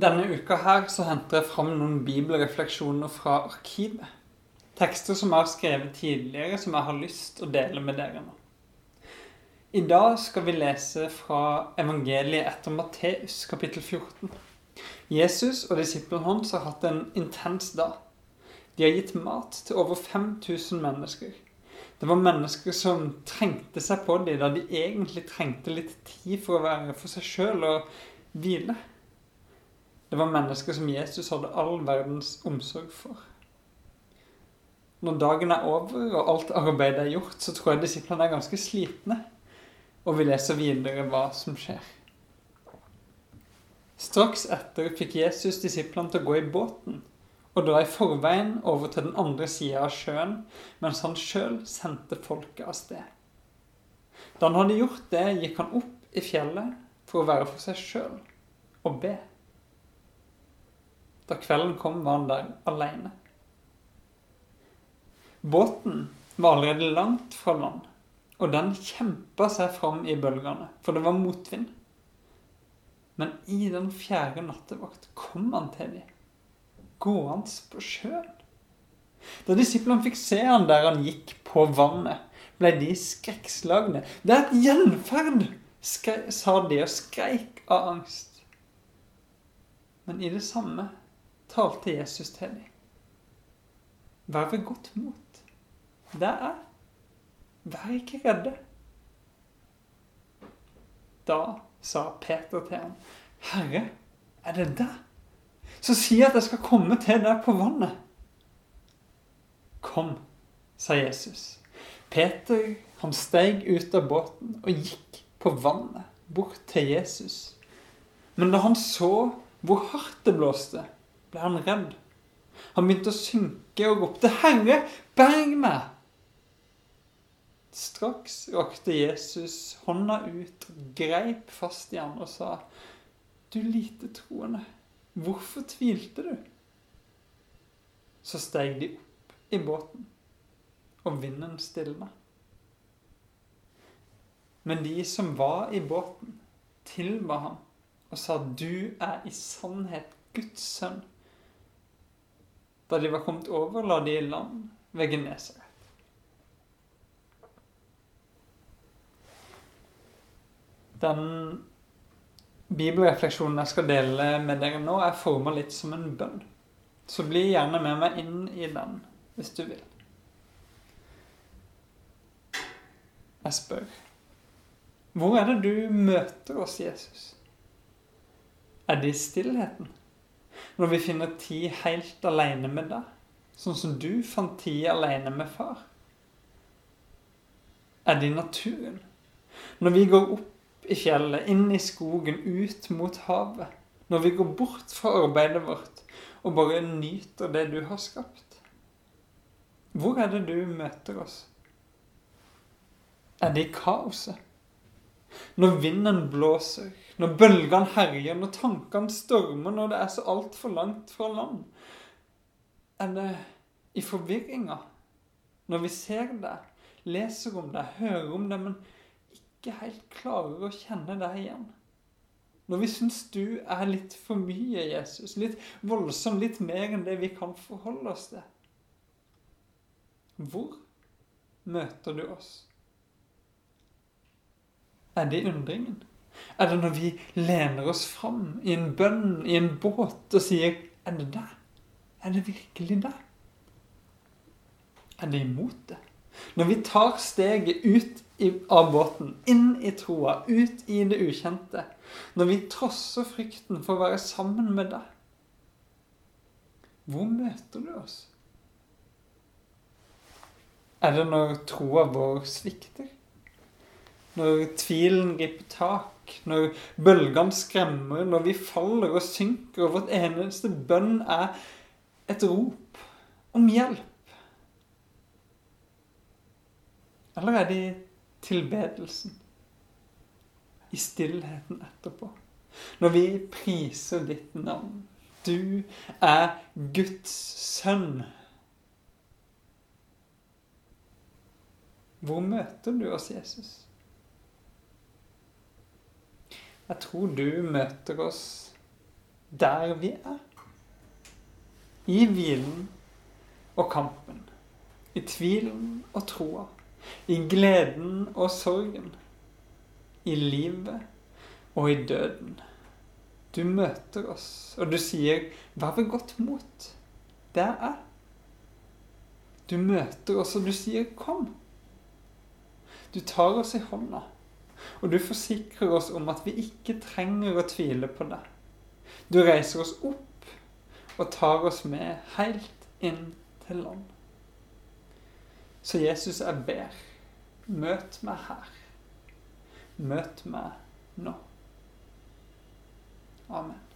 Denne uka her så henter jeg fram noen bibelrefleksjoner fra arkivet. Tekster som jeg har skrevet tidligere, som jeg har lyst å dele med dere nå. I dag skal vi lese fra evangeliet etter Matteus, kapittel 14. Jesus og disiplene hans har hatt en intens dag. De har gitt mat til over 5000 mennesker. Det var mennesker som trengte seg på dem da de egentlig trengte litt tid for å være for seg sjøl og hvile. Det var mennesker som Jesus hadde all verdens omsorg for. Når dagen er over og alt arbeidet er gjort, så tror jeg disiplene er ganske slitne. Og vi leser videre hva som skjer. Straks etter fikk Jesus disiplene til å gå i båten og dra i forveien over til den andre sida av sjøen, mens han sjøl sendte folket av sted. Da han hadde gjort det, gikk han opp i fjellet for å være for seg sjøl og be. Da kvelden kom, var han der aleine. Båten var allerede langt fra land, og den kjempa seg fram i bølgene, for det var motvind. Men i den fjerde nattevakt kom han til dem, gående på sjøen. Da disiplene fikk se han der han gikk på vannet, ble de skrekkslagne. Det er et gjenferd, sa de og skreik av angst. Men i det samme talte Jesus til dem. Vær ved godt mot. Det er Vær ikke redde. Da sa Peter til ham, Herre, er det deg? Så si at jeg skal komme til deg på vannet. Kom, sa Jesus. Peter han steg ut av båten og gikk på vannet bort til Jesus. Men da han så hvor hardt det blåste, ble han redd. Han begynte å synke og ropte, 'Herre, berg meg!' Straks rakte Jesus hånda ut, greip fast i han og sa, 'Du lite troende, hvorfor tvilte du?' Så steg de opp i båten, og vinden stilna. Men de som var i båten, tilba ham og sa, 'Du er i sannhet Guds sønn'. Da de var kommet over, la de i land ved Genesaret. Den bibelrefleksjonen jeg skal dele med dere nå, er forma litt som en bønn. Så bli gjerne med meg inn i den hvis du vil. Jeg spør Hvor er det du møter oss, Jesus? Er det i stillheten? Når vi finner tid helt alene med deg? Sånn som du fant tid alene med far? Er det i naturen? Når vi går opp i fjellet, inn i skogen, ut mot havet. Når vi går bort fra arbeidet vårt og bare nyter det du har skapt. Hvor er det du møter oss? Er det i kaoset? Når vinden blåser, når bølgene herjer, når tankene stormer, når det er så altfor langt fra land? Er det i forvirringa? Når vi ser det, leser om det, hører om det, men ikke helt klarer å kjenne deg igjen. Når vi syns du er litt for mye, Jesus, litt voldsom, litt mer enn det vi kan forholde oss til. Hvor møter du oss? Er det undringen? Er det når vi lener oss fram i en bønn, i en båt, og sier 'Er det der? Er det virkelig der? Er det imot det? Når vi tar steget ut av båten, inn i troa, ut i det ukjente. Når vi trosser frykten for å være sammen med deg. Hvor møter du oss? Er det når troa vår svikter? Når tvilen griper tak? Når bølgene skremmer? Når vi faller og synker, og vårt eneste bønn er et rop om hjelp? Eller er det i tilbedelsen? I stillheten etterpå? Når vi priser ditt navn. Du er Guds sønn. Hvor møter du oss, Jesus? Jeg tror du møter oss der vi er. I hvilen og kampen. I tvilen og troa. I gleden og sorgen. I livet og i døden. Du møter oss, og du sier 'vær ved godt mot'. Det er jeg. Du møter oss, og du sier 'kom'. Du tar oss i hånda, og du forsikrer oss om at vi ikke trenger å tvile på det. Du reiser oss opp og tar oss med helt inn til land. Så Jesus, jeg ber, møt meg her. Møt meg nå. Amen.